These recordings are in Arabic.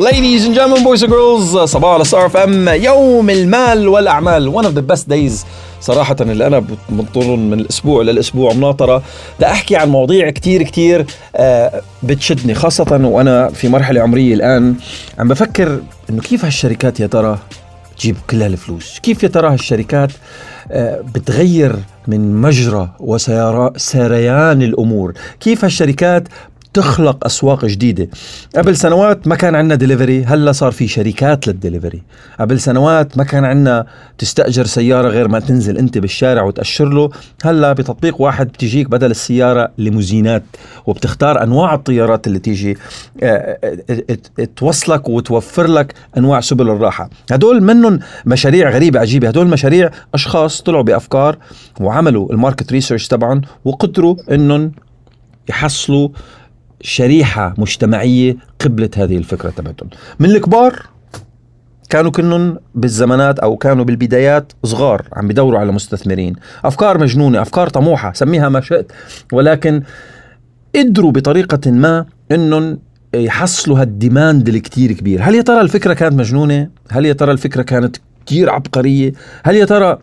Ladies and gentlemen, boys and girls, صباح على Star FM يوم المال والأعمال one of the best days. صراحة اللي أنا بنطرهم من الأسبوع للأسبوع مناطرة بدي أحكي عن مواضيع كتير كتير آه، بتشدني خاصة وأنا في مرحلة عمرية الآن. عم بفكر إنه كيف هالشركات يا ترى تجيب كل هالفلوس؟ كيف يا ترى هالشركات آه، بتغير من مجرى وسريان الأمور؟ كيف هالشركات تخلق أسواق جديدة. قبل سنوات ما كان عندنا دليفري هلا صار في شركات للدليفري قبل سنوات ما كان عندنا تستأجر سيارة غير ما تنزل أنت بالشارع وتأشر له. هلا بتطبيق واحد بتجيك بدل السيارة ليموزينات وبتختار أنواع الطيارات اللي تيجي آه، آه، توصلك وتوفر لك أنواع سبل الراحة. هدول منهم مشاريع غريبة عجيبة. هدول مشاريع أشخاص طلعوا بأفكار وعملوا ال market research تبعهم وقدروا إنهم يحصلوا شريحة مجتمعية قبلت هذه الفكرة تبعتهم. من الكبار كانوا كنن بالزمانات أو كانوا بالبدايات صغار عم بدوروا على مستثمرين. أفكار مجنونة أفكار طموحة سميها ما شئت. ولكن قدروا بطريقة ما انهم يحصلوا هال demand الكتير كبير. هل يا ترى الفكرة كانت مجنونة؟ هل يا ترى الفكرة كانت كتير عبقرية؟ هل يا ترى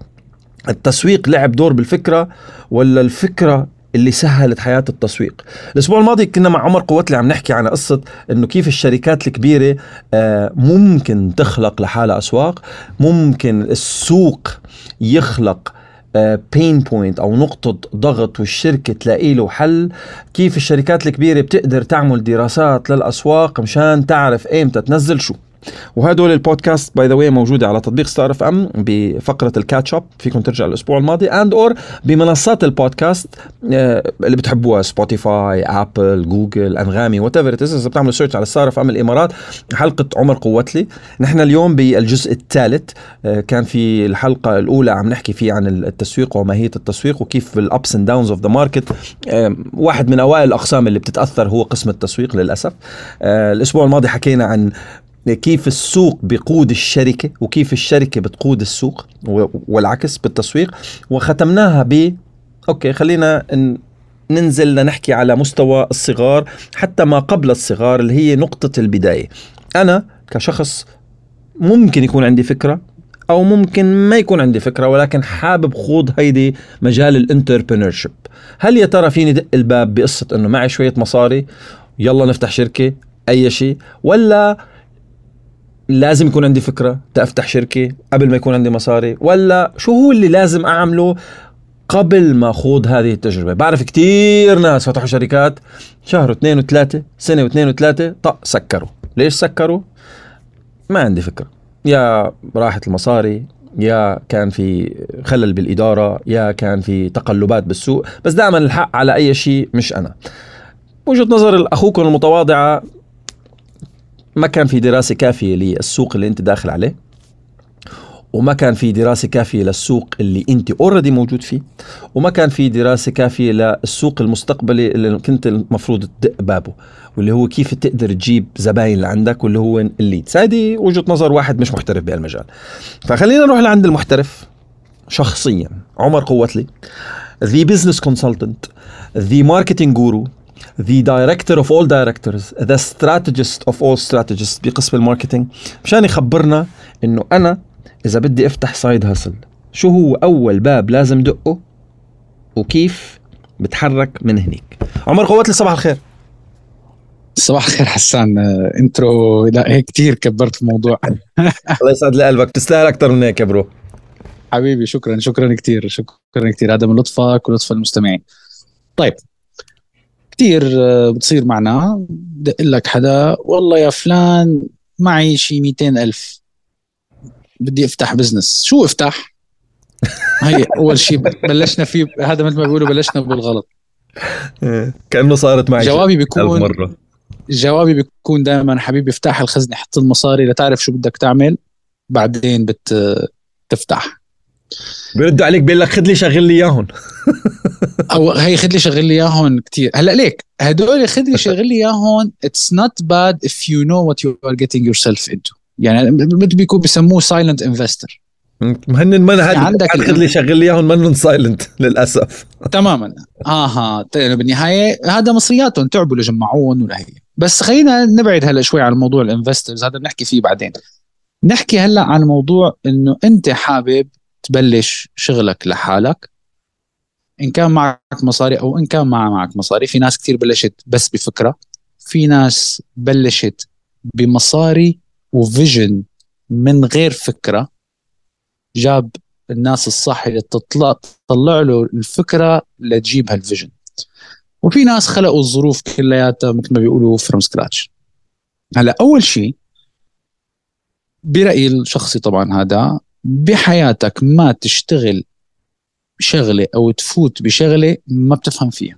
التسويق لعب دور بالفكرة؟ ولا الفكرة اللي سهلت حياة التسويق. الأسبوع الماضي كنا مع عمر قوتلي عم نحكي عن قصة أنه كيف الشركات الكبيرة آه، ممكن تخلق لحالها أسواق ممكن السوق يخلق بين uh, بوينت أو نقطة ضغط والشركة تلاقي له حل. كيف الشركات الكبيرة بتقدر تعمل دراسات للأسواق مشان تعرف إيمتى تنزل شو. وهدول ال podcast by the way موجودة على تطبيق Star FM بفقرة ال catch up فيكم ترجع الأسبوع الماضي. and or بمنصات البودكاست آه، اللي بتحبوها Spotify Apple Google أنغامي whatever إذا بتعملوا search على Star FM الإمارات حلقة عمر قوتلي. نحن اليوم بالجزء الثالث آه، كان في الحلقة الأولى عم نحكي فيه عن التسويق وماهية التسويق وكيف ال ups and downs of the market واحد من أوائل الأقسام اللي بتتأثر هو قسم التسويق للأسف. آه، الأسبوع الماضي حكينا عن كيف السوق بيقود الشركة وكيف الشركة بتقود السوق والعكس بالتسويق. وختمناها ب okay خلينا ننزل لنحكي على مستوى الصغار حتى ما قبل الصغار اللي هي نقطة البداية. أنا كشخص ممكن يكون عندي فكرة أو ممكن ما يكون عندي فكرة ولكن حابب خوض هيدي مجال ال entrepreneurship هل يا ترى فيني دق الباب بقصة أنه معي شوية مصاري يلا نفتح شركة أي شيء ولا لازم يكون عندي فكرة تفتح شركة قبل ما يكون عندي مصاري ولا شو هو اللي لازم أعمله قبل ما خوض هذه التجربة؟ بعرف كتير ناس فتحوا شركات شهر واثنين وثلاثة سنة واثنين وثلاثة طق سكروا. ليش سكروا؟ ما عندي فكرة. يا راحت المصاري يا كان في خلل بالإدارة يا كان في تقلبات بالسوق بس دائما الحق على أي شيء مش أنا. وجهة نظر أخوكم المتواضعة ما كان في دراسة كافية للسوق اللي انت داخل عليه وما كان في دراسة كافية للسوق اللي انت already موجود فيه وما كان في دراسة كافية للسوق المستقبلي اللي كنت المفروض تدق بابه واللي هو كيف تقدر تجيب زباين لعندك واللي هو ال leads هذه وجهة نظر واحد مش محترف بهالمجال. فخلينا نروح لعند المحترف شخصيا. عمر قوتلي the business consultant the marketing guru the director of all directors the strategist of all strategists بقسم ال marketing مشان يخبرنا إنه أنا إذا بدي أفتح side hustle شو هو أول باب لازم دقه؟ وكيف بتحرك من هنيك؟ عمر قوتلي صباح الخير. صباح الخير حسان. intro لا هيك كثير كبرت الموضوع. الله يسعد لي قلبك. تستاهل أكثر من هيك يا bro. حبيبي شكرا شكرا كثير شكرا كثير هذا من لطفك ولطف المستمعين. طيب كثير آه، بتصير معنا. دق لك حدا والله يا فلان معي شي 200 ألف. بدي أفتح business. شو أفتح؟ هي أول شيء بلشنا فيه هذا مثل ما بيقولوا بلشنا بالغلط. كأنه صارت معي جوابي بيكون مرة. جوابي بيكون دائما حبيبي افتح الخزنة حط المصاري لتعرف شو بدك تعمل بعدين بتفتح بيردوا عليك بيقول لك خذ لي شغل لي اياهم أو هي خذ لي شغل لي اياهم كثير هلا ليك هدول خذ لي شغل لي اياهم it's not bad if you know what you are getting yourself into يعني مثل بيكون بيسموه silent investor مهن من هذا عندك خذ لي شغل لي اياهم منن silent للأسف. تماما. آها بالنهاية هذا مصرياتهم تعبوا لجمعون ولا هي. بس خلينا نبعد هلا شوي عن موضوع الانفسترز هذا بنحكي فيه بعدين. نحكي هلا عن موضوع إنه أنت حابب تبلش شغلك لحالك إن كان معك مصاري أو إن كان ما معك مصاري في ناس كثير بلشت بس بفكرة في ناس بلشت بمصاري وفيجن من غير فكرة جاب الناس الصح اللي تطلع تطلع له الفكرة لتجيب هال vision. وفي ناس خلقوا الظروف كلياتها مثل ما بيقولوا from scratch هلا أول شيء برايي الشخصي طبعا هذا بحياتك ما تشتغل شغله أو تفوت بشغلة ما بتفهم فيها.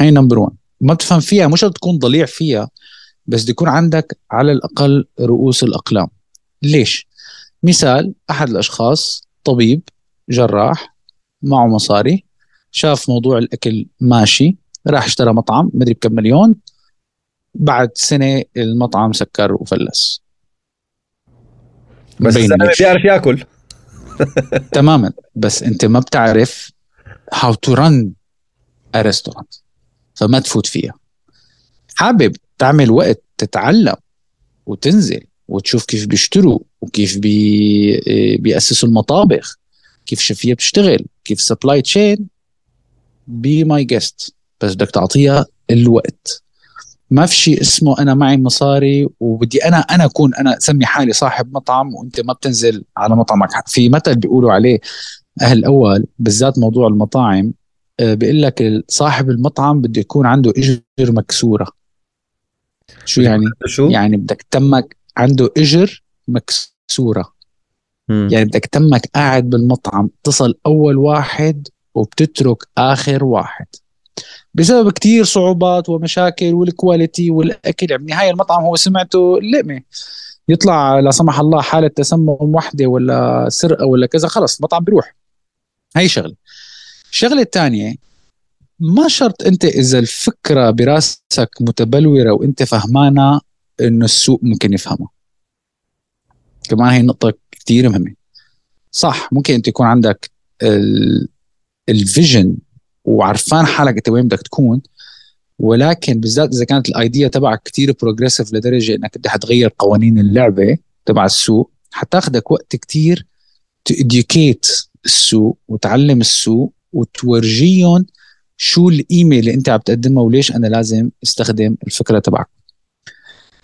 هي number 1 ما بتفهم فيها مش تكون ضليع فيها بس يكون عندك على الأقل رؤوس الأقلام. ليش؟ مثال أحد الأشخاص طبيب جراح معه مصاري شاف موضوع الأكل ماشي راح اشترى مطعم مدري بكم مليون بعد سنة المطعم سكر وفلس. بس الزلمه بيعرف ياكل. تماما. بس أنت ما بتعرف هاو تو رن restaurant فما تفوت فيها. حابب تعمل وقت تتعلم وتنزل وتشوف كيف بيشتروا وكيف بي بيأسسوا المطابخ. كيف الشيفية بتشتغل. كيف supply chain be my guest بس بدك تعطيها الوقت. ما في شيء اسمه أنا معي مصاري وبدي أنا أنا أكون أنا أسمي حالي صاحب مطعم وأنت ما بتنزل على مطعمك في مثل بيقولوا عليه أهل الأول بالذات موضوع المطاعم آه، بيقول لك صاحب المطعم بده يكون عنده إجر مكسورة شو يعني؟ شو؟ يعني بدك تمك عنده إجر مكسورة مم. يعني بدك تمك قاعد بالمطعم تصل أول واحد وبتترك آخر واحد بسبب كتير صعوبات ومشاكل والكواليتي والأكل. يعني بالنهايه المطعم هو سمعته اللقمه يطلع لا سمح الله حالة تسمم وحدة ولا سرقة ولا كذا خلص المطعم بيروح. هي شغلة. الشغله الثانية ما شرط أنت إذا الفكرة براسك متبلورة وأنت فهمانة إنه السوق ممكن يفهمها كمان هي نقطة كثير مهمة. صح ممكن أنت يكون عندك الفيجن وعرفان حالك أنت وين بدك تكون ولكن بالذات إذا كانت ال idea تبعك كتير progressive لدرجة إنك بدك تغير قوانين اللعبة تبع السوق حتاخذك وقت كتير to السوق وتعلم السوق وتورجيهم شو القيمه اللي أنت عم تقدمها وليش أنا لازم أستخدم الفكرة تبعك.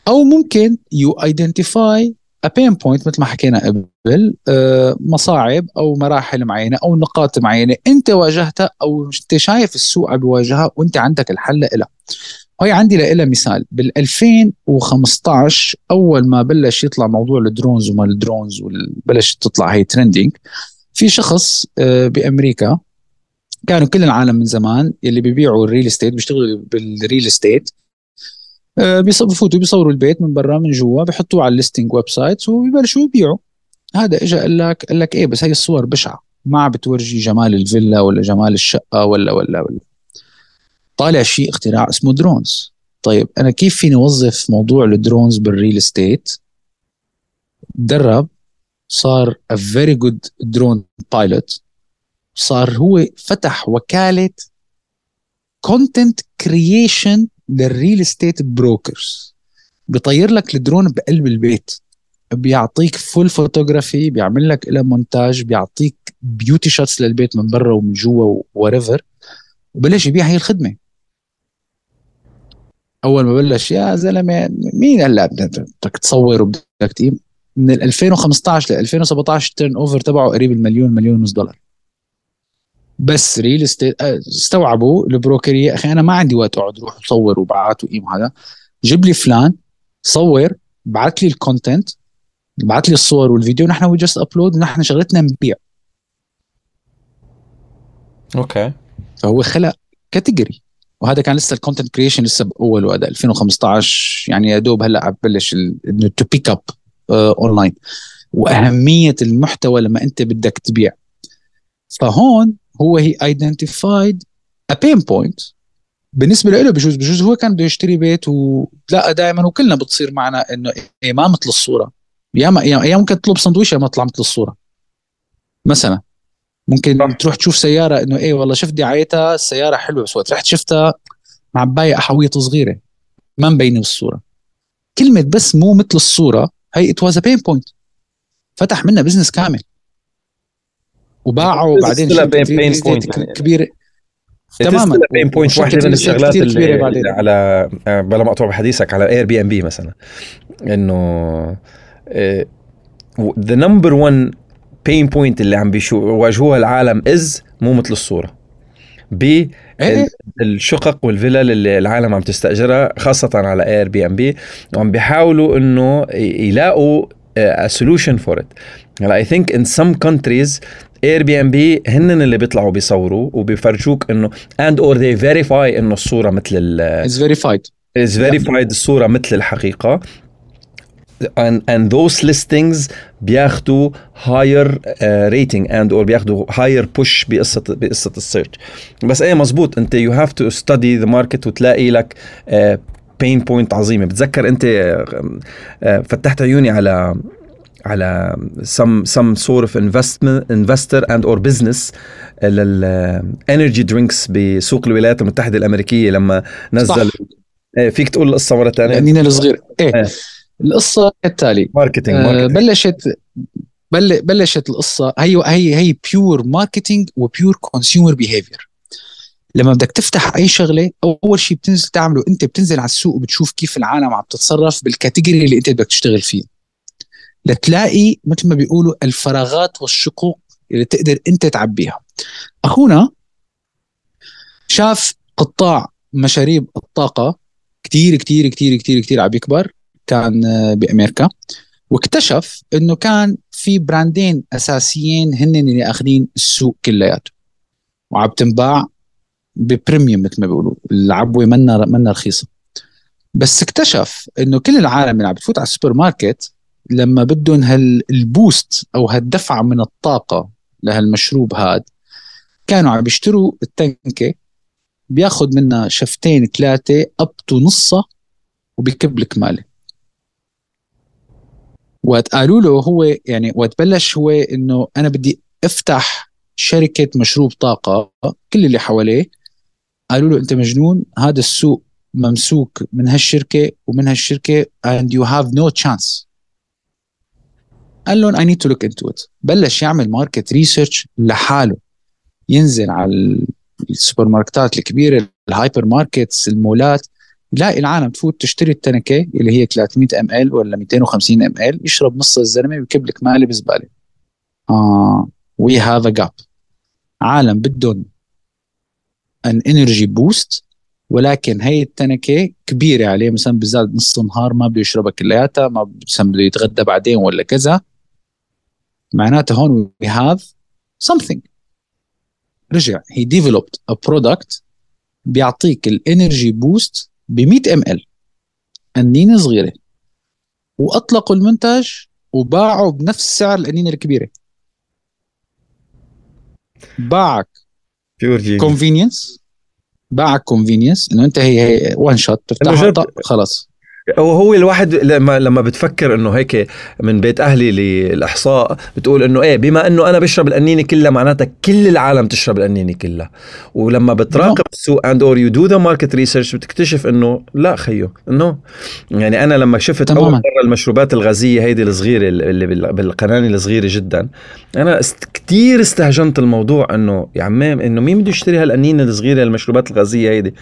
أو ممكن you identify pain point مثل ما حكينا قبل آه، مصاعب أو مراحل معينة أو نقاط معينة أنت واجهتها أو أنت شايف السوق عم بيواجهها وأنت عندك الحل لها هي عندي لها مثال. بال 2015 أول ما بلش يطلع موضوع ال drones وما ال drones وبلشت تطلع هي trending في شخص آه، بأمريكا كانوا كل العالم من زمان اللي بيبيعوا ال real estate بيشتغلوا بال real estate بفوتوا بيصوروا البيت من برا من جوا بيحطوه على ال listing websites وبيبلشوا يبيعوا. هذا اجى قال لك قال لك إيه بس هي الصور بشعة. ما بتورجي جمال الفيلا ولا جمال الشقة ولا ولا ولا. طالع شيء اختراع اسمه drones طيب أنا كيف فيني أوظف موضوع ال drones بال real estate درب صار a very good drone pilot. صار هو فتح وكالة content creation لل real estate brokers بيطير لك الدرون بقلب البيت. بيعطيك full photography بيعمل لك لها مونتاج بيعطيك beauty shots للبيت من برا ومن جوا وريفر وبلش يبيع هي الخدمة. أول ما بلش يا زلمة مين هلا بدك تصور وبدك تقيم؟ من 2015 ل 2017 ال turnover تبعه قريب المليون مليون ونص دولار. بس real estate آه، استوعبوا ال broker إيه أخي أنا ما عندي وقت أقعد أروح أصور وبعت وقيم هذا. جيب لي فلان صور بعت لي ال content بعت لي الصور والفيديو نحن we just upload نحن شغلتنا نبيع. Okay. فهو خلق category وهذا كان لسه ال content creation لسه بأول وقت 2015 يعني يا دوب هلأ عم ببلش إنه to pick up online وأهمية المحتوى لما أنت بدك تبيع. فهون هو هي identified a pain point بالنسبة له بجوز بجوز هو كان بده يشتري بيت ولا دائما وكلنا بتصير معنا إنه إيه ما مثل الصورة. يا ما يا ممكن تطلب سندويشة ما تطلع مثل الصورة. مثلا ممكن تروح تشوف سيارة إنه إيه والله شفت دعايتها السيارة حلوة بس وقت رحت شفتها معبايه أحاويط صغيرة. ما مبينة بالصورة. كلمة بس مو مثل الصورة هي it was pain point فتح منها business كامل. وباعوا بعدين كبيره تماما pain point واحدة من الشغلات اللي, اللي على آه، بلا مقطوع بحديثك على Airbnb مثلا. إنه the number 1 pain point اللي عم بيواجهوها العالم is مو مثل الصورة. ب الشقق والفلل اللي العالم عم تستأجرها خاصة على Airbnb وعم بيحاولوا إنه يلاقوا a solution for it. هلا I think in some countries Airbnb هن اللي بيطلعوا بيصوروا وبيفرجوك إنه and or they verify إنه الصورة مثل ال is verified is verified الصورة مثل الحقيقة. And and those listings بياخذوا higher uh, rating and or بياخذوا higher push بقصة بقصة ال search بس إيه مزبوط أنت you have to study the market وتلاقي لك pain point عظيمة. بتذكر أنت uh, فتحت عيوني على على some some sort of investment investor and or business لل energy drinks بسوق الولايات المتحدة الأمريكية لما نزل. صح. إيه فيك تقول القصة مرة ثانية لاننا الصغير. إيه, إيه. القصة التالي marketing آه بلشت بلشت القصة. هي هي هي pure marketing و pure consumer behavior لما بدك تفتح أي شغلة أول شيء بتنزل تعمله أنت بتنزل على السوق وبتشوف كيف العالم عم تتصرف بال category اللي أنت بدك تشتغل فيه. لتلاقي مثل ما بيقولوا الفراغات والشقوق اللي تقدر أنت تعبيها. أخونا شاف قطاع مشاريب الطاقة كتير كتير كتير كتير كتير عم يكبر كان بأمريكا واكتشف إنه كان في brandين أساسيين هن اللي أخذين السوق كلياته وعم تنباع ب premium مثل ما بيقولوا. العبوة منا منا رخيصة. بس اكتشف إنه كل العالم اللي عم بتفوت على السوبر ماركت لما بدهم هال boost أو هالدفعة من الطاقة لهالمشروب هاد كانوا عم بيشتروا التنكة بياخذ منها شفتين ثلاثة up to نصها وبيكب لك ماله وقت قالوا له هو يعني وقت بلش هو إنه أنا بدي أفتح شركة مشروب طاقة كل اللي حواليه قالوا له انت مجنون هذا السوق ممسوك من هالشركة ومن هالشركة and you have no chance. قال لهم I need to look into it بلش يعمل market research لحاله. ينزل على السوبر ماركتات الكبيرة ال hypermarkets المولات. يلاقي العالم تفوت تشتري التنكة اللي هي 300 ml ولا 250 ام ال يشرب نص الزلمة ويكب لك مالي بزبالة. آه we have a gap عالم بدهم an energy boost ولكن هي التنكة كبيرة عليه. مثلا بزاد نص النهار ما بده يشربها كلياتها ما مثلا بده يتغدى بعدين ولا كذا. معناته هون we have something. رجع he developed a product بيعطيك ال energy boost ب 100 ml قنينه صغيرة. وأطلقوا المنتج وباعوا بنفس سعر القنينه الكبيرة. باعك. convenience باعك convenience إنه أنت هي هي one shot تفتحها خلاص. وهو الواحد لما لما بتفكر إنه هيك من بيت أهلي للإحصاء بتقول إنه إيه بما إنه أنا بشرب القنينه كلها معناتها كل العالم تشرب القنينه كلها. ولما بتراقب السوق and or you do the market research بتكتشف إنه لا خيو إنه يعني أنا لما شفت تماما. اول مرة المشروبات الغازية هيدي الصغيرة اللي بالقنانة الصغيرة جدا أنا كثير استهجنت الموضوع إنه يا عمام إنه مين بده يشتري هالقنينه الصغيرة المشروبات الغازية هيدي؟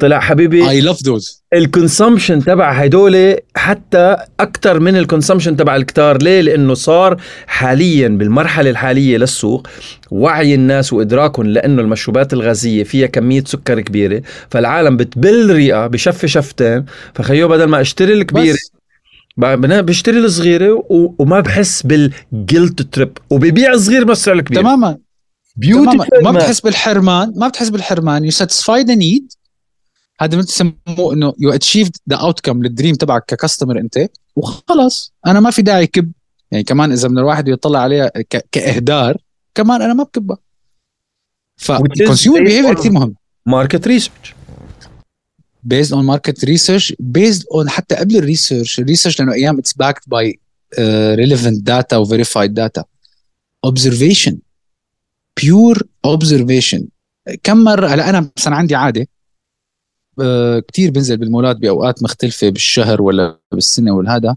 طلع حبيبي. I love those ال consumption تبع هدول حتى أكثر من ال consumption تبع الكتار. ليه؟ لأنه صار حاليا بالمرحلة الحالية للسوق وعي الناس وإدراكهم لأنه المشروبات الغازية فيها كمية سكر كبيرة فالعالم بتبل رئه بشف شفتين. فخيو بدل ما أشتري الكبيرة بشتري الصغيرة وما بحس بال guilt trip وبيبيع الصغير بس الكبير تماما. beauty ما بتحس بالحرمان ما بتحس بالحرمان. you satisfy the need هذا ما تسموه إنه you achieved the outcome لل dream تبعك ك customer أنت وخلص أنا ما في داعي كب. يعني كمان إذا من الواحد يطلع عليها كإهدار كمان أنا ما بكبها. فال consumer behavior كثير مهم. market research based on market research based on حتى قبل ال research ال research لأنه أيام it's backed by relevant data و verified data observation pure observation كم مرة هلا أنا مثلا عندي عادة. كتير بنزل بالمولات بأوقات مختلفة بالشهر ولا بالسنة ولا هذا.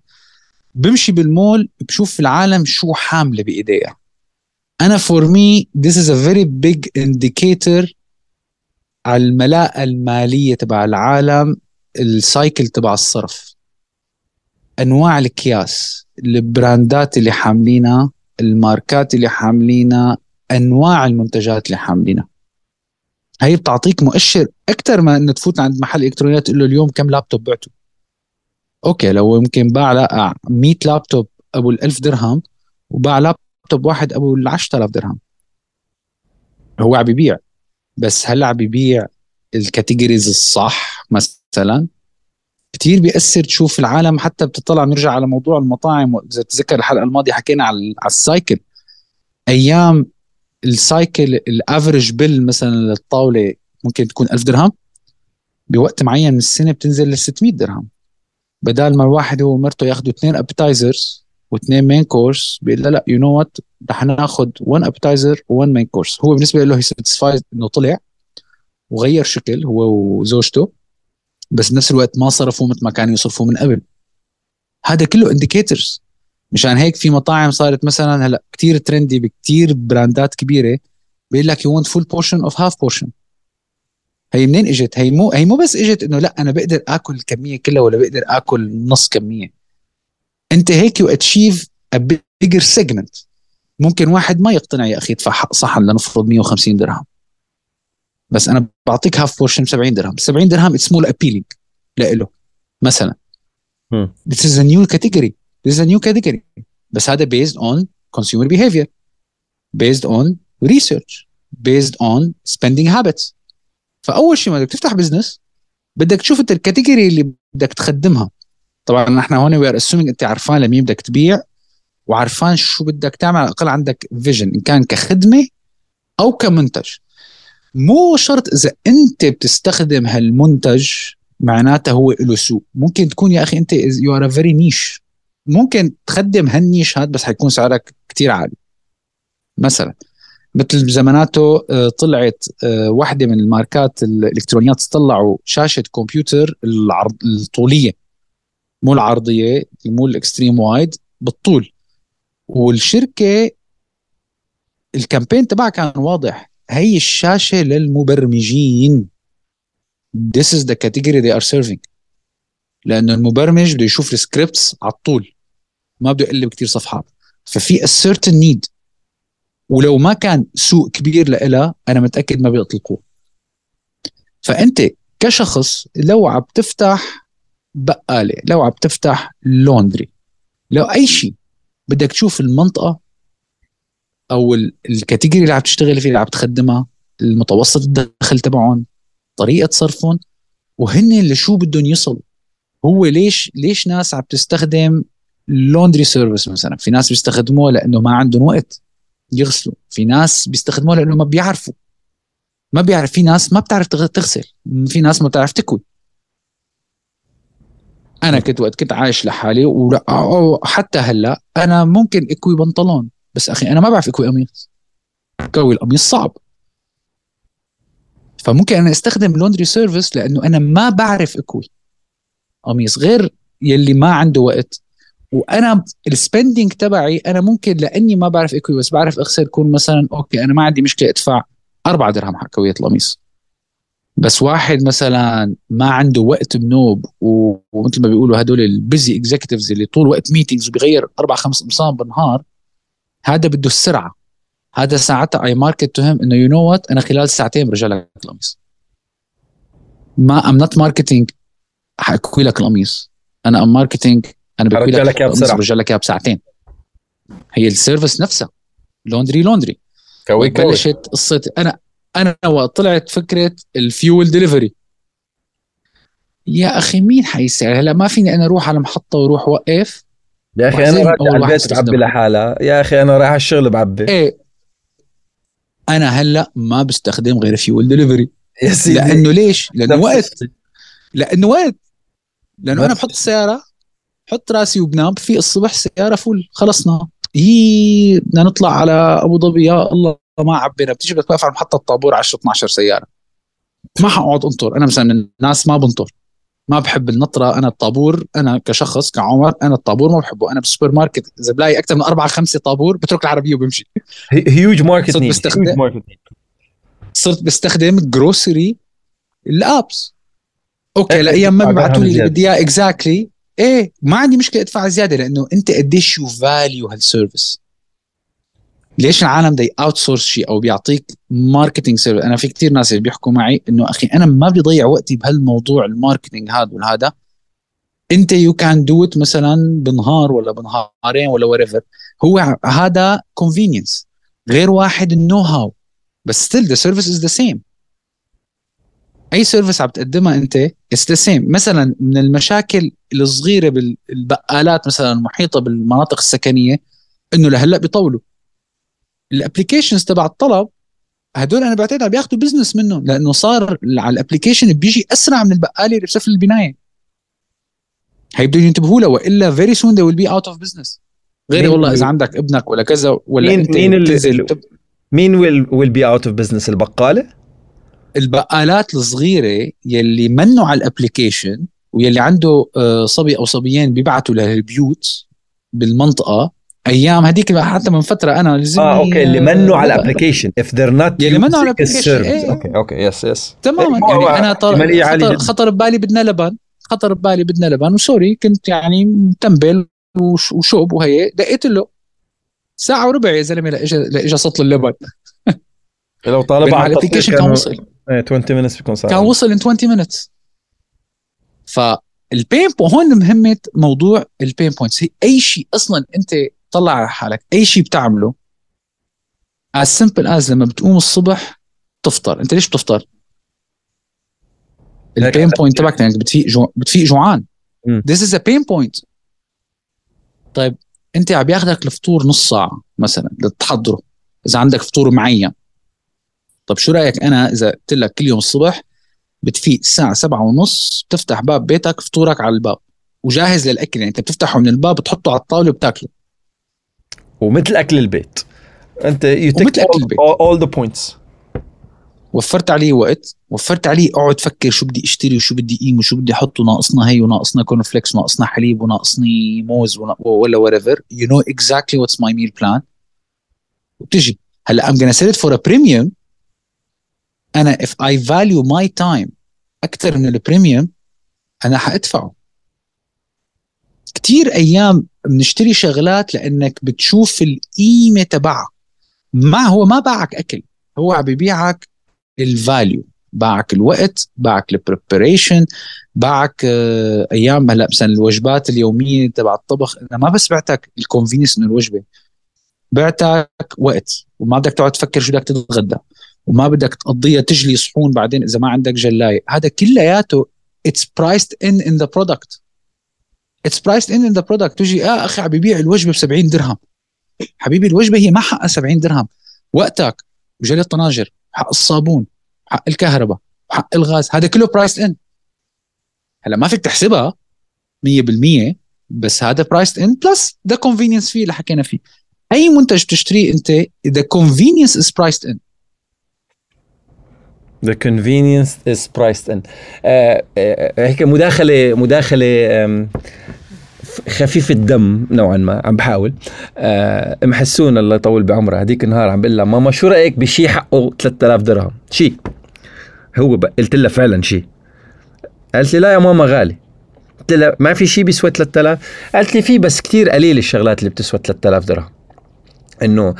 بمشي بالمول بشوف العالم شو حاملة بإيديها. أنا for me this is a very big indicator على الملاءة المالية تبع العالم ال cycle تبع الصرف. أنواع الاكياس البراندات اللي حاملينها الماركات اللي حاملينها أنواع المنتجات اللي حاملينها. هي بتعطيك مؤشر أكثر ما إنه تفوت عند محل إلكترونيات تقول له اليوم كم لابتوب بعته. أوكي لو يمكن باع لا 100 لابتوب أبو ال 1000 درهم وباع لابتوب واحد أبو ال 10000 درهم. هو عم بيبيع بس هل عم بيبيع ال categories الصح مثلا؟ كثير بيأثر. تشوف العالم حتى بتطلع نرجع على موضوع المطاعم. اذا تتذكر الحلقة الماضية حكينا على ال cycle أيام ال cycle ال average bill مثلا للطاولة ممكن تكون 1000 درهم. بوقت معين من السنة بتنزل ل 600 درهم. بدال ما الواحد هو ومرته ياخذوا اثنين appetizers واثنين main course بيقول لا لا you know what رح ناخذ 1 appetizer و1 main course هو بالنسبة له هي satisfied إنه طلع وغير شكل هو وزوجته بس بنفس الوقت ما صرفوا مثل ما كانوا يصرفوا من قبل. هذا كله indicators مشان هيك في مطاعم صارت مثلا هلا كثير trendy بكثير براندات كبيرة بيقول لك you want full portion or half portion هي منين إجت؟ هي مو هي مو بس إجت إنه لا أنا بقدر آكل الكمية كلها ولا بقدر آكل نص كمية. أنت هيك you achieve a bigger segment ممكن واحد ما يقتنع يا أخي يدفع صحن لنفرض 150 درهم. بس أنا بعطيك half portion 70 درهم. 70 درهم it's more appealing لإله مثلا. This is a new category. This is a new category. بس هذا based on consumer behavior based on research based on spending habits. فأول شيء ما بدك تفتح business بدك تشوف أنت ال category اللي بدك تخدمها. طبعا نحن هون we are assuming أنت عرفان لمين بدك تبيع وعرفان شو بدك تعمل. على الأقل عندك vision إن كان كخدمة أو كمنتج. مو شرط إذا أنت بتستخدم هالمنتج معناته هو له سوق. ممكن تكون يا أخي أنت you are very niche ممكن تخدم هال niche هذا بس حيكون سعرك كتير عالي. مثلا مثل زماناته آه، طلعت آه، واحدة من الماركات الإلكترونيات طلعوا شاشة كمبيوتر العرض الطولية. مو العرضية مو ال extreme wide بالطول. والشركة ال campaign تبعها كان واضح. هي الشاشة للمبرمجين. This is the category they are serving. لأنه المبرمج بده يشوف ال scripts على الطول. ما بده يقلب كثير صفحات. ففي certain need. ولو ما كان سوق كبير لإلها أنا متأكد ما بيطلقوه. فأنت كشخص لو عم تفتح بقالة لو عم تفتح laundry لو أي شيء بدك تشوف المنطقة أو ال category اللي عم تشتغل فيه اللي عم تخدمها المتوسط الدخل تبعهم طريقة صرفهم وهن اللي شو بدهم يصلوا؟ هو ليش ليش ناس عم تستخدم laundry service مثلا. في ناس بيستخدموها لأنه ما عندهم وقت يغسلوا. في ناس بيستخدموها لأنه ما بيعرفوا. ما بيعرف. في ناس ما بتعرف تغسل. في ناس ما بتعرف تكوي. أنا كنت وقت كنت عايش لحالي وحتى هلأ أنا ممكن أكوي بنطلون. بس أخي أنا ما بعرف أكوي قميص. كوي القميص صعب. فممكن أنا أستخدم laundry service لأنه أنا ما بعرف أكوي قميص. غير يلي ما عنده وقت. وأنا ال spending تبعي أنا ممكن لأني ما بعرف اكوي بس بعرف اغسل كون مثلا أوكي أنا ما عندي مشكلة أدفع أربعة درهم حق كويه القميص. بس واحد مثلا ما عنده وقت بنوب ومثل ما بيقولوا هدول ال busy executives اللي طول وقت meetings وبيغير أربع خمس قمصان بالنهار هذا بده السرعة. هذا ساعتها I market to him إنه you know what أنا خلال ساعتين برجع لك القميص. ما I'm not marketing حاكوي لك القميص. أنا I'm marketing أنا بقول لك بسرعة. برجع لك إياها بساعتين. هي ال service نفسها. laundry laundry. كوي كوي بلشت قصه أنا أنا وقت طلعت فكرة ال fuel delivery يا أخي مين حيسعر هلا ما فيني أنا أروح على محطه وأروح وقف؟ يا أخي أنا على البيت بعبي لحالها. يا أخي أنا رايح على الشغل بعبي. إيه. أنا هلا ما بستخدم غير fuel delivery يا سيدي. لأنه ليش؟ لأنه وقت. لأنه وقت. لأنه أنا بحط السيارة حط راسي وبنام في الصبح سيارة full خلصنا. هي بدنا نطلع على أبو ظبي يا الله ما عبينا. بتيجي بدك توقف على محطة طابور 10 12 سيارة. ما حقعد انطر. أنا مثلا من الناس ما بنطر. ما بحب النطرة. أنا الطابور أنا كشخص كعمر أنا الطابور ما بحبه. أنا بالسوبر ماركت إذا بلاقي أكثر من أربعة خمسة طابور بترك العربية وبمشي. huge market صرت بستخدم صرت بستخدم grocery ال apps. okay لأيام ما بيبعثوا لي اللي بدي اياه exactly إيه ما عندي مشكلة أدفع زيادة لأنه أنت قديش you value هالسيرفيس ليش العالم they outsource شيء أو بيعطيك marketing service أنا في كتير ناس بيحكوا معي إنه أخي أنا ما بدي ضيع وقتي بهالموضوع ال marketing هذا وهذا أنت you can do it مثلا بنهار ولا بنهارين ولا whatever هو هذا convenience غير واحد ال know-how بس still the service is the same أي service عم تقدمها أنت it's the same مثلا من المشاكل الصغيرة بالبقالات مثلا المحيطة بالمناطق السكنية إنه لهلأ بيطولوا. ال applications تبع الطلب هدول أنا بعتقد عم بياخذوا business منهم لأنه صار على ال application بيجي أسرع من البقالة اللي بسفل البناية. هي بدهم ينتبهوا له وإلا very soon they will be out of business. غير والله إذا عندك ابنك ولا كذا ولا مين أنت مين اللي مين will will be out of business البقالة؟ البقالات الصغيرة يلي منوا على ال application ويلي عنده آه، صبي أو صبيين بيبعتوا للبيوت بالمنطقة أيام هذيك حتى من فترة أنا لزمني آه okay اللي منوا على ال application if they're not اللي منوا على ال application إيه. okay okay yes yes تماما. يعني أنا خطر, خطر ببالي بدنا لبن خطر ببالي بدنا لبن و sorry كنت يعني متنبل وشوب وهي. دقيت له ساعة وربع يا زلمة لاجى لاجى سطل اللبن لو طالب على ال application كان وصل إيه 20 minutes بيكون صعب. كان وصل in 20 minutes. فال pain هون مهمة موضوع ال pain points هي أي شيء أصلا أنت طلع على حالك أي شيء بتعمله as simple as لما بتقوم الصبح تفطر. أنت ليش بتفطر؟ ال pain point تبعك لانك بتفيق جو... بتفيق جوعان. this is a pain point. طيب أنت عم ياخذك الفطور نص ساعة مثلا لتحضره إذا عندك فطور معين. طب شو رأيك أنا إذا قلت لك كل يوم الصبح بتفيق الساعة سبعة ونص بتفتح باب بيتك فطورك على الباب وجاهز للأكل يعني أنت بتفتحه من الباب بتحطه على الطاولة وبتاكله. ومثل أكل البيت. أنت you take all the points وفرت عليه وقت وفرت عليه أقعد فكر شو بدي أشتري وشو بدي أقيم وشو بدي أحط وناقصنا هي وناقصنا corn flakes وناقصنا حليب وناقصني موز ولا whatever you know exactly what's my meal plan وبتجي. هلا I'm gonna sell it for a premium أنا if I value my time أكثر من ال premium أنا حأدفعه. كثير أيام بنشتري شغلات لأنك بتشوف القيمة تبعها ما هو ما باعك أكل هو عم ببيعك ال value باعك الوقت باعك ال preparation باعك آه، أيام هلأ مثلا الوجبات اليومية تبع الطبخ. أنا ما بس بعتك ال convenience من الوجبة بعتك وقت وما بدك تقعد تفكر شو بدك تتغدى. وما بدك تقضيها تجلي صحون بعدين إذا ما عندك جلاية. هذا كلياته it's priced in in the product it's priced in in the product تجي آه أخي عم ببيع الوجبة ب 70 درهم. حبيبي الوجبة هي ما حقها 70 درهم. وقتك وجلي الطناجر حق الصابون حق الكهرباء حق الغاز هذا كله priced in هلا ما فيك تحسبها 100% بس هذا priced in plus the convenience فيه اللي حكينا فيه. أي منتج بتشتريه أنت the convenience is priced in The convenience in. uh, uh, هيك مداخلة um, خفيف الدم نوعا ما عم بحاول. أه ام حسون الله يطول بعمرها هذيك النهار عم بقول لها ماما شو رأيك بشي حقه 3000 درهم؟ شي. هو قلت لها فعلا شي. قالت لي لا يا ماما غالي. قلت لها ما في شيء بيسوى 3000 قالت لي في بس كثير قليل الشغلات اللي بتسوى 3000 درهم. إنه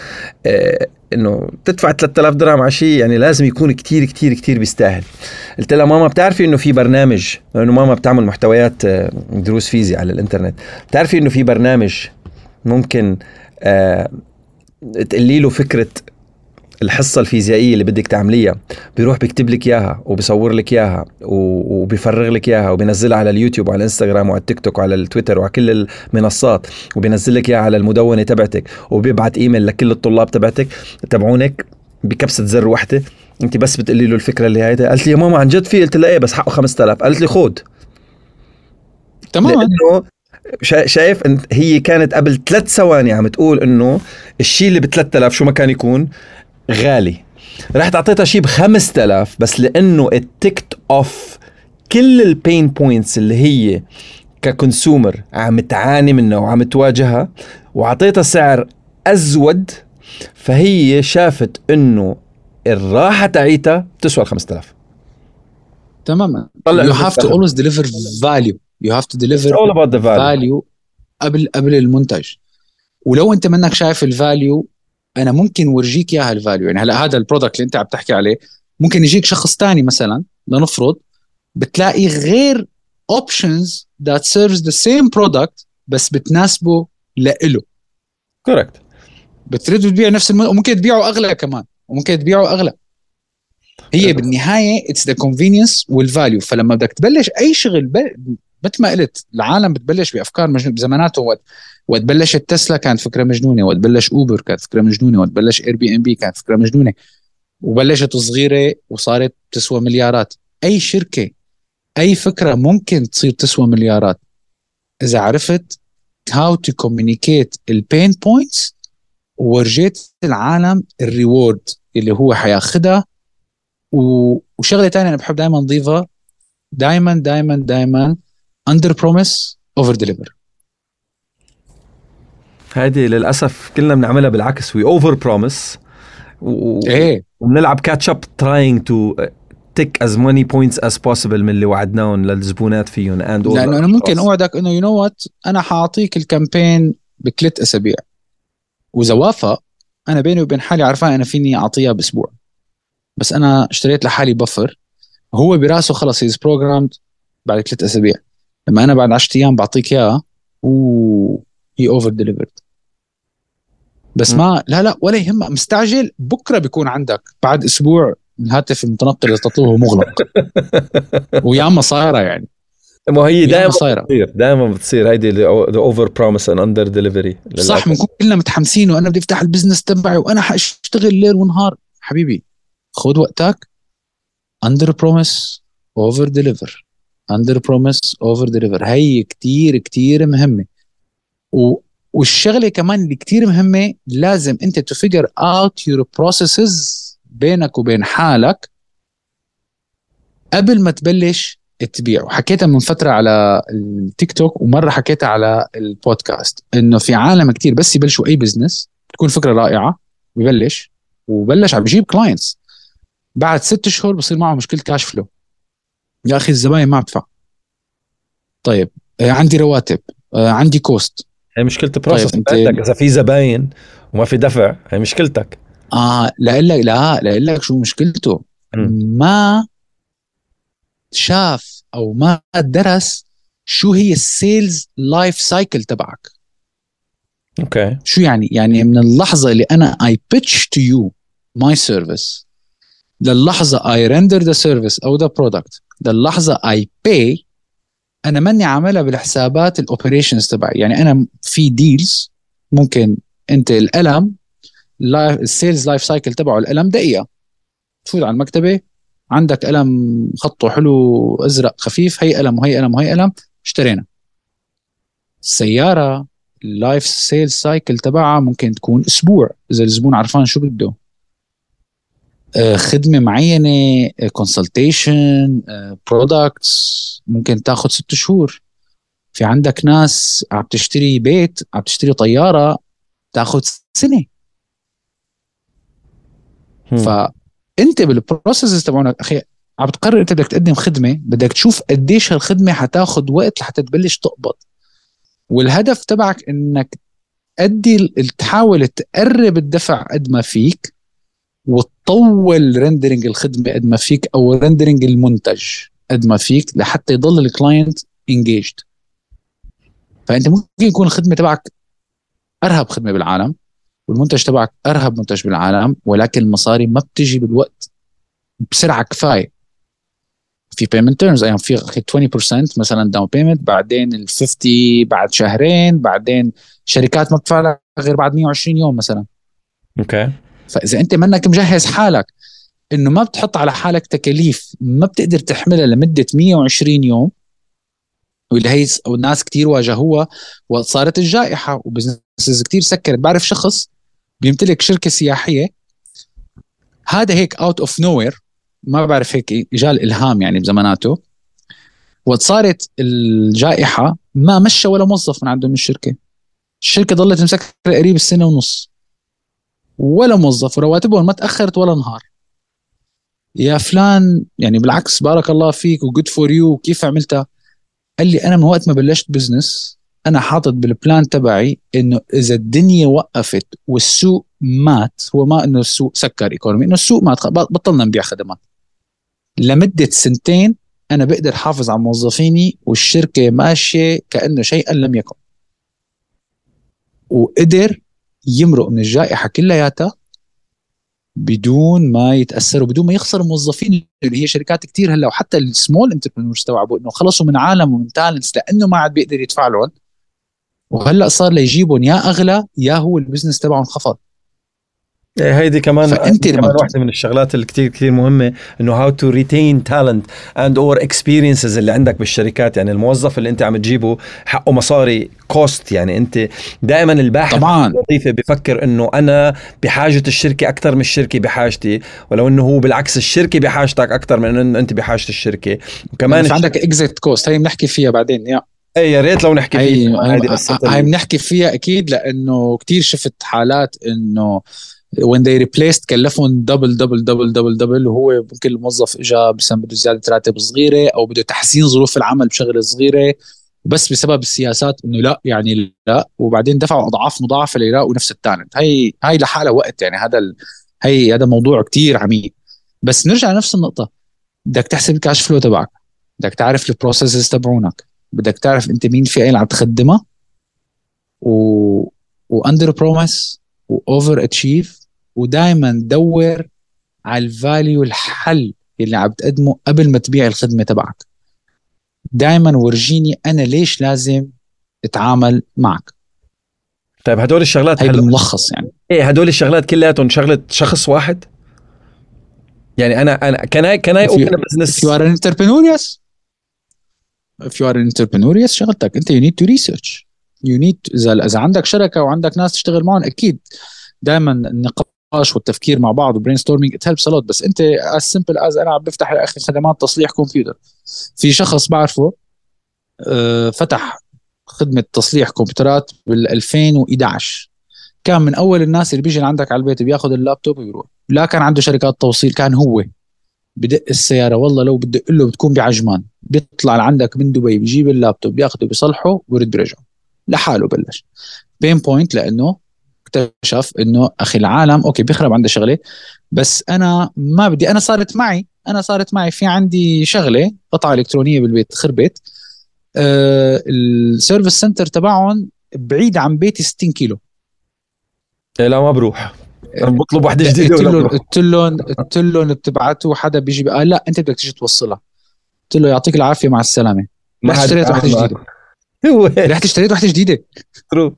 آه إنه تدفع 3000 درهم على شيء يعني لازم يكون كتير كتير كتير بيستاهل. قلت لها ماما بتعرفي إنه في برنامج انه ماما بتعمل محتويات آه، دروس فيزياء على الإنترنت. بتعرفي إنه في برنامج ممكن آه تقلي له فكرة الحصة الفيزيائية اللي بدك تعمليها بيروح بيكتب لك إياها وبيصور لك إياها وبيفرغ لك إياها وبينزلها على اليوتيوب وعلى الإنستغرام وعلى التيك توك وعلى التويتر وعلى كل المنصات وبينزل لك إياها على المدونة تبعتك وبيبعت إيميل لكل الطلاب تبعتك تبعونك بكبسة زر واحدة. أنت بس بتقولي له الفكرة اللي هي قالت لي يا ماما عن جد في؟ قلت لها إيه بس حقه 5000 قالت لي خود. تمام. لأنه شايف هي كانت قبل ثلاث ثواني عم تقول إنه الشيء اللي ب 3000 شو ما كان يكون غالي. رحت اعطيتها شيء ب 5000 بس لأنه I ticked off كل ال pain points اللي هي ك consumer عم تعاني منها وعم تواجهها واعطيتها سعر أزود فهي شافت إنه الراحه تاعيتها بتسوى ال 5000 تماما. you have to always deliver value. You have to deliver It's all about the value. value قبل قبل المنتج. ولو أنت منك شايف ال value أنا ممكن ورجيك إياها ال value يعني هلا هذا ال product اللي أنت عم تحكي عليه ممكن يجيك شخص تاني مثلا لنفرض بتلاقي غير options that serves the same product بس بتناسبه لإله. correct بتريد تبيع نفس الم... وممكن تبيعه أغلى كمان وممكن تبيعه أغلى. هي بالنهاية it's the convenience وال value فلما بدك تبلش أي شغل ب... مثل ما قلت العالم بتبلش بأفكار مجنونة بزماناته وقت وقت بلشت تسلا كانت فكرة مجنونة وقت بلش Uber كانت فكرة مجنونة وقت بلش Airbnb كانت فكرة مجنونة وبلشت صغيرة وصارت تسوى مليارات. أي شركة أي فكرة ممكن تصير تسوى مليارات؟ إذا عرفت how to communicate ال pain points وورجيت العالم ال reward اللي هو حياخدها. وشغلة ثانية أنا بحب دائما أضيفها دائما دائما دائما under promise over deliver هذه للأسف كلنا بنعملها بالعكس. we over promise إيه. وبنلعب catch up trying to take as many points as possible من اللي وعدناهم للزبونات فيهم and لأنه أنا ممكن أوعدك إنه you know what أنا حأعطيك ال campaign بثلاث أسابيع. وإذا وافق أنا بيني وبين حالي عرفان أنا فيني أعطيها بأسبوع. بس أنا اشتريت لحالي buffer هو براسه خلص he's programmed بعد ثلاث أسابيع. لما أنا بعد 10 أيام بعطيك إياها و he over delivered بس م. ما لا لا ولا يهمك مستعجل بكرة بيكون عندك بعد أسبوع الهاتف المتنقل اللي تطلبه مغلق. ويا اما صايره يعني. ما هي دائما بتصير دائما بتصير هيدي the over promise and under delivery صح بنكون كلنا متحمسين وأنا بدي أفتح ال business تبعي وأنا حأشتغل ليل ونهار. حبيبي خذ وقتك. under promise over deliver under promise over deliver هي كتير كتير مهمة. و والشغلة كمان اللي كتير مهمة لازم انت to figure out your processes بينك وبين حالك قبل ما تبلش تبيع وحكيتها من فترة على التيك توك ومرة حكيتها على البودكاست إنه في عالم كتير بس يبلشوا أي business تكون فكرة رائعة ببلش وبلش عم بجيب clients بعد ست شهور بصير معه مشكلة cash flow يا أخي الزباين ما بدفع. طيب عندي رواتب عندي cost هي مشكلة ال process طيب، عندك. إذا في زباين وما في دفع هي مشكلتك. آه لأقول لك لا لأقول لك شو مشكلته. مم. ما شاف أو ما درس شو هي ال sales life cycle تبعك. okay. شو يعني؟ يعني من اللحظة اللي أنا I pitch to you my service للحظة I render the service أو the product للحظة I pay أنا ماني عاملها بالحسابات ال operations تبعي. يعني أنا في deals ممكن أنت القلم ال sales life cycle تبعه القلم دقيقة. تفوت على المكتبة عندك قلم خطه حلو أزرق خفيف هي قلم وهي قلم وهي قلم اشترينا. السياره ال life sales cycle تبعها ممكن تكون أسبوع. إذا الزبون عرفان شو بده. خدمة معينة consultation products ممكن تاخذ ست شهور. في عندك ناس عم تشتري بيت عم تشتري طيارة تاخذ سنة. فانت بال process تبعونك أخي عم تقرر انت بدك تقدم خدمة بدك تشوف قديش هالخدمة حتاخذ وقت لحتى تبلش تقبض. والهدف تبعك إنك تأدي تحاول تقرب الدفع قد ما فيك. وتطول rendering الخدمة قد ما فيك أو rendering المنتج قد ما فيك لحتى يضل ال client engaged فأنت ممكن يكون الخدمة تبعك أرهب خدمة بالعالم والمنتج تبعك أرهب منتج بالعالم ولكن المصاري ما بتجي بالوقت بسرعة كفاية. في payment terms أيام في أخي 20% مثلا down payment بعدين ال 50 بعد شهرين بعدين شركات ما بتدفع غير بعد 120 يوم مثلا. okay. فإذا أنت منك مجهز حالك إنه ما بتحط على حالك تكاليف ما بتقدر تحملها لمدة 120 يوم واللي هي والناس كتير واجهوها وصارت الجائحة و businesses كتير سكرت. بعرف شخص بيمتلك شركة سياحية هذا هيك out of nowhere ما بعرف هيك اجى الالهام يعني بزماناته وقت صارت الجائحة ما مشى ولا موظف من عندهم الشركة. الشركة ضلت مسكرة قريب السنة ونص. ولا موظف ورواتبهم ما تأخرت ولا نهار. يا فلان يعني بالعكس بارك الله فيك و good for you كيف عملتها قال لي أنا من وقت ما بلشت business أنا حاطط بال plan تبعي إنه إذا الدنيا وقفت والسوق مات هو ما إنه السوق سكر economy إنه السوق مات بطلنا نبيع خدمات. لمدة سنتين أنا بقدر حافظ على موظفيني والشركة ماشية كأنه شيئا لم يكن. وقدر يمرق من الجائحة كلياتها بدون ما يتاثروا بدون ما يخسروا موظفين اللي هي شركات كتير هلا وحتى ال small entrepreneur استوعبوا انه خلصوا من عالم ومن talents لأنه ما عاد بيقدر يدفع لهم. وهلأ صار ليجيبهم يا أغلى يا هو ال business تبعهم انخفض. هيدي كمان فأنت كمان واحدة من الشغلات اللي كثير كثير مهمة إنه how to retain talent and our experiences اللي عندك بالشركات. يعني الموظف اللي أنت عم تجيبه حقه مصاري cost يعني أنت دائما الباحث طبعا. الوظيفة بفكر إنه أنا بحاجة الشركة أكثر من الشركة بحاجتي ولو إنه هو بالعكس الشركة بحاجتك أكثر من إنه أنت بحاجة الشركة. وكمان يعني عندك exit cost هي بنحكي فيها بعدين يا. اي يا ريت لو نحكي فيها. هاي بنحكي فيها أكيد لأنه كثير شفت حالات إنه when they replaced كلفهم double double double double double وهو ممكن الموظف اجى بسبب بده زيادة راتب صغيرة أو بده تحسين ظروف العمل بشغلة صغيرة بس بسبب السياسات إنه لا يعني لا وبعدين دفعوا أضعاف مضاعفة ليلاقوا نفس ال talent. هي هي لحالها وقت يعني هذا ال... هي هذا موضوع كتير عميق. بس نرجع لنفس النقطة. بدك تحسب ال cash flow تبعك. بدك تعرف ال processes تبعونك. بدك تعرف أنت مين في اللي عم تخدمها. و under promise و over achieve ودائما دور على ال value الحل اللي عم تقدمه قبل ما تبيع الخدمة تبعك. دائما ورجيني أنا ليش لازم أتعامل معك. طيب هدول الشغلات هي بالملخص يعني. إيه هدول الشغلات كلياتهم شغلة شخص واحد؟ يعني أنا أنا can I can I open business you are an entrepreneur yes if you are an entrepreneur yes شغلتك. أنت you need to research. You need اذا إذا عندك شركة وعندك ناس تشتغل معهم أكيد. دائما النقاش النقاش والتفكير مع بعض و brainstorming it helps lot بس أنت as simple as أنا عم بفتح يا أخي خدمات تصليح كمبيوتر في شخص بعرفه آه، فتح خدمة تصليح كمبيوترات بال 2011 كان من أول الناس اللي بيجي لعندك على البيت بياخذ اللابتوب ويروح. لا كان عنده شركات توصيل كان هو. بدق السيارة والله لو بدق له بتكون بعجمان. بيطلع لعندك من دبي بيجيب اللابتوب بياخده بيصلحه ويرد برجعه لحاله بلش. pain point لأنه اكتشف إنه أخي العالم okay بيخرب عنده شغلة بس أنا ما بدي أنا صارت معي أنا صارت معي في عندي شغلة قطعة إلكترونية بالبيت خربت آه ال service center تبعهم بعيد عن بيتي 60 كيلو. إيه لا ما بروح. أنا بطلب وحدة جديدة قلت لهم قلت لهم قلت لهم بتبعتوا حدا بيجي قال لا أنت بدك تيجي توصلها. قلت له يعطيك العافية مع السلامة. رحت اشتريت وحدة جديدة. رحت اشتريت وحدة جديدة. true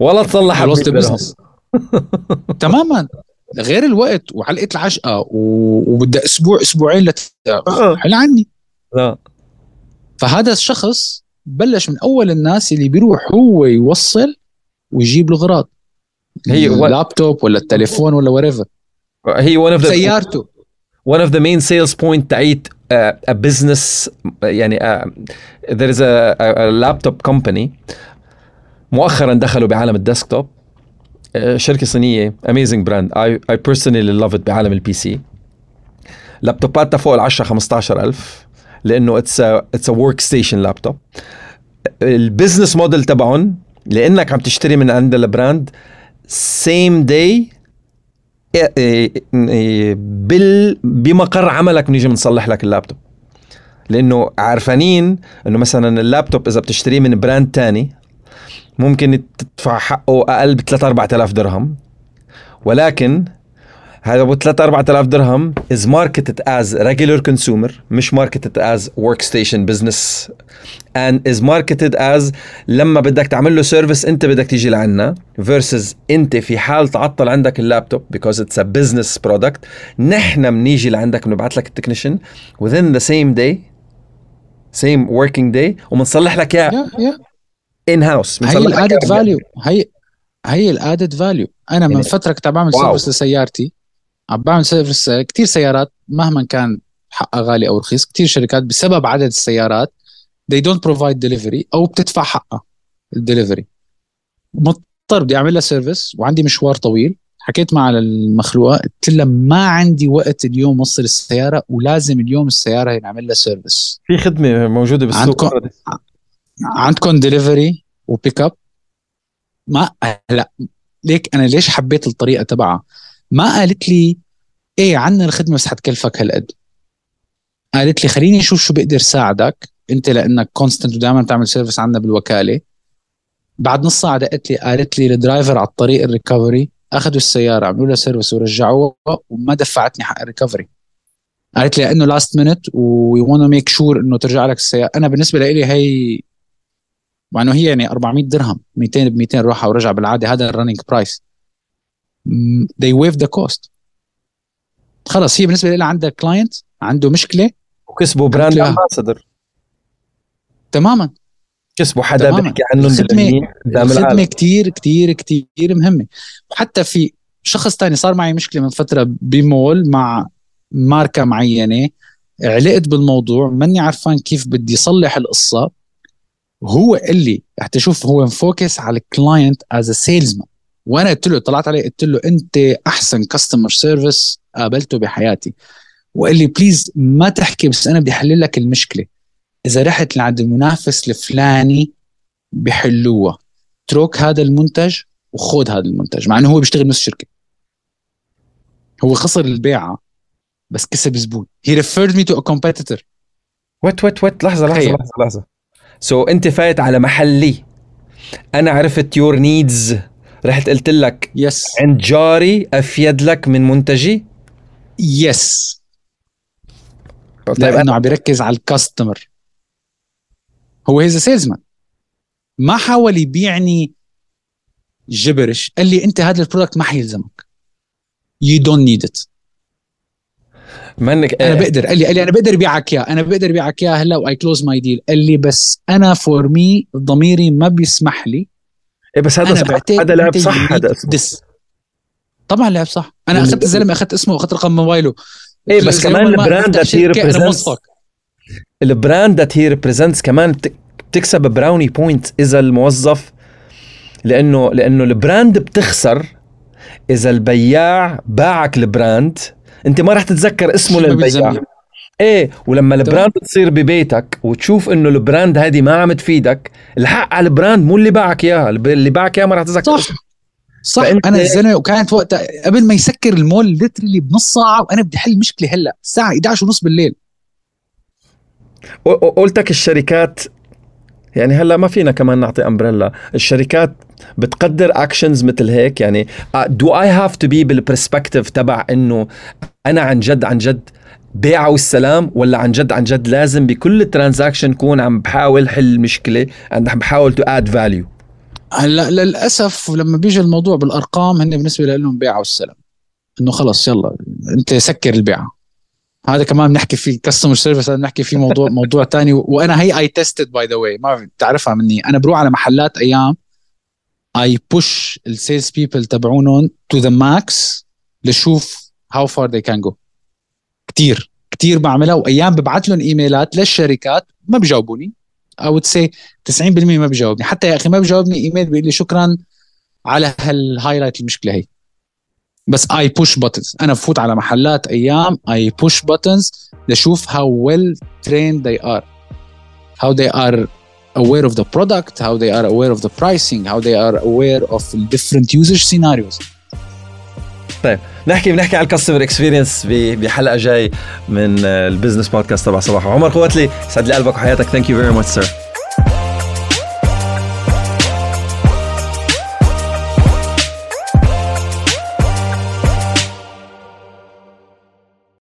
ولا تصلح business تماما. غير الوقت وعلقه العشقة وبدها أسبوع أسبوعين لت آه. حل عني. لا. فهذا الشخص بلش من أول الناس اللي بيروح هو يوصل ويجيب الاغراض هي اللابتوب ولا التليفون ولا whatever هي one of سيارته. one of the main sales point تعيت uh, a business يعني uh, there is a, a, a laptop company. مؤخرا دخلوا بعالم ال desktop. آه، شركة صينية amazing brand I personally love it بعالم ال PC لابتوباتها فوق ال 10 15000 لأنه it's it's a workstation laptop ال business model تبعهم لأنك عم تشتري من عند ال brand same day بال بمقر عملك بنيجي بنصلح لك اللابتوب. لأنه عارفانين إنه مثلا اللابتوب إذا بتشتريه من brand تاني ممكن تدفع حقه أقل ب 3 4000 درهم. ولكن هذا ابو 3 4000 درهم is marketed as regular consumer مش marketed as workstation business and is marketed as لما بدك تعمل له service أنت بدك تيجي لعنا versus أنت في حال تعطل عندك اللابتوب because it's a business product نحن بنيجي لعندك بنبعث لك ال technician within the same day same working day وبنصلح لك إياه. Yeah, yeah. in house هي ال added value هي هي ال added value أنا من يعني فترة كنت بعمل service لسيارتي. عم بعمل service كثير سيارات مهما كان حقها غالي أو رخيص كثير شركات بسبب عدد السيارات they don't provide delivery أو بتدفع حقها الدليفري مضطر بدي أعمل لها service وعندي مشوار طويل. حكيت مع المخلوقة قلت لها ما عندي وقت اليوم اوصل السيارة ولازم اليوم السيارة ينعمل لها service في خدمة موجودة بالسوق عندكم عندكم delivery و pick up ما لا. ليك أنا ليش حبيت الطريقة تبعها؟ ما قالت لي إيه عندنا الخدمة بس حتكلفك هالقد. قالت لي خليني أشوف شو بقدر ساعدك أنت لأنك constant ودائما بتعمل service عندنا بالوكالة. بعد نص ساعة دقت لي قالت لي ال driver على الطريق ال recovery أخذوا السيارة عملوا لها service ورجعوها وما دفعتني حق ال recovery قالت لي لأنه last minute we wanna make sure إنه ترجع لك السيارة. أنا بالنسبة لي هي مع إنه هي يعني 400 درهم 200 ب 200 روحه ورجع بالعادة هذا ال running price they waive the cost. خلص هي بالنسبة لي عندها client عنده مشكلة. وكسبوا brand ambassador تماما. كسبوا حدا بيحكي عنهم الخدمه الخدمة كثير كثير كثير مهمة. وحتى في شخص تاني صار معي مشكلة من فترة بمول مع ماركة معينة علقت بالموضوع ماني عرفان كيف بدي صلح القصة. هو اللي رح تشوف هو مفوكس على ال client as salesman وأنا قلت له طلعت عليه قلت له أنت أحسن customer service قابلته بحياتي. وقال لي please ما تحكي بس أنا بدي احل لك المشكلة. إذا رحت لعند المنافس الفلاني بحلوها. اترك هذا المنتج وخذ هذا المنتج. مع إنه هو بيشتغل نفس الشركة. هو خسر البيعه بس كسب زبون. He referred me to a competitor. what what what لحظة لحظة لحظة لحظة. so, انت فايت على محلي. أنا عرفت your needs رحت قلت لك yes. عند جاري أفيد لك من منتجي؟ yes. طيب لأنه عم بيركز على ال customer هو he's salesman ما حاول يبيعني جبرش. قال لي أنت هذا ال product ما حيلزمك. you don't need it منك أنا بقدر قال لي قال لي أنا بقدر أبيعك اياه أنا بقدر أبيعك اياه هلأ و I close my deal قال لي بس أنا for me ضميري ما بيسمح لي. إيه بس هذا صح هذا لعب صح هذا اسمه. طبعا لعب صح. أنا أخذت الزلمة أخذت اسمه واخذت رقم موبايله. إيه بس كمان ال brand that he ال brand that he represents كمان بتكسب brownie point إذا الموظف لأنه لأنه ال brand بتخسر إذا البياع باعك ال brand انت ما راح تتذكر اسمه للبياع إيه ولما ال brand تصير ببيتك وتشوف إنه ال brand هذه ما عم تفيدك الحق على ال brand مو اللي باعك اياها اللي باعك اياها ما راح تتذكر صح. صح. أنا الزلمه وكانت وقتها قبل ما يسكر المول literally بنص ساعة وأنا بدي احل مشكلة هلأ الساعة 11 ونص بالليل. قلتك الشركات يعني هلأ ما فينا كمان نعطي umbrella الشركات بتقدر actions مثل هيك يعني do I have to be بال perspective تبع إنه أنا عن جد عن جد بيعه والسلام ولا عن جد عن جد لازم بكل transaction كون عم بحاول حل مشكلة عم بحاول to add value هلا للأسف لما بيجي الموضوع بالأرقام هن بالنسبة لهم بيعه والسلام إنه خلص يلا أنت سكر البيعة. هذا كمان بنحكي فيه customer service بنحكي فيه موضوع موضوع ثاني وأنا هي I tested by the way ما بتعرفها مني. أنا بروح على محلات أيام I push ال sales people تبعونهم to the max لشوف how far they can go كثير كثير بعملها وأيام ببعث لهم إيميلات للشركات ما بجاوبوني. أو سي 90% ما بجاوبني. حتى يا أخي ما بجاوبني إيميل بيقول لي شكرا على هال highlight المشكلة هي. بس I push buttons أنا بفوت على محلات أيام I push buttons لشوف how well trained they are. How they are aware of the product how they are aware of the pricing how they are aware of different usage scenarios. طيب. نحكي بنحكي على ال customer experience بحلقة جاي من ال business podcast تبع صباح عمر قوتلي سعد لي قلبك وحياتك. thank you very much sir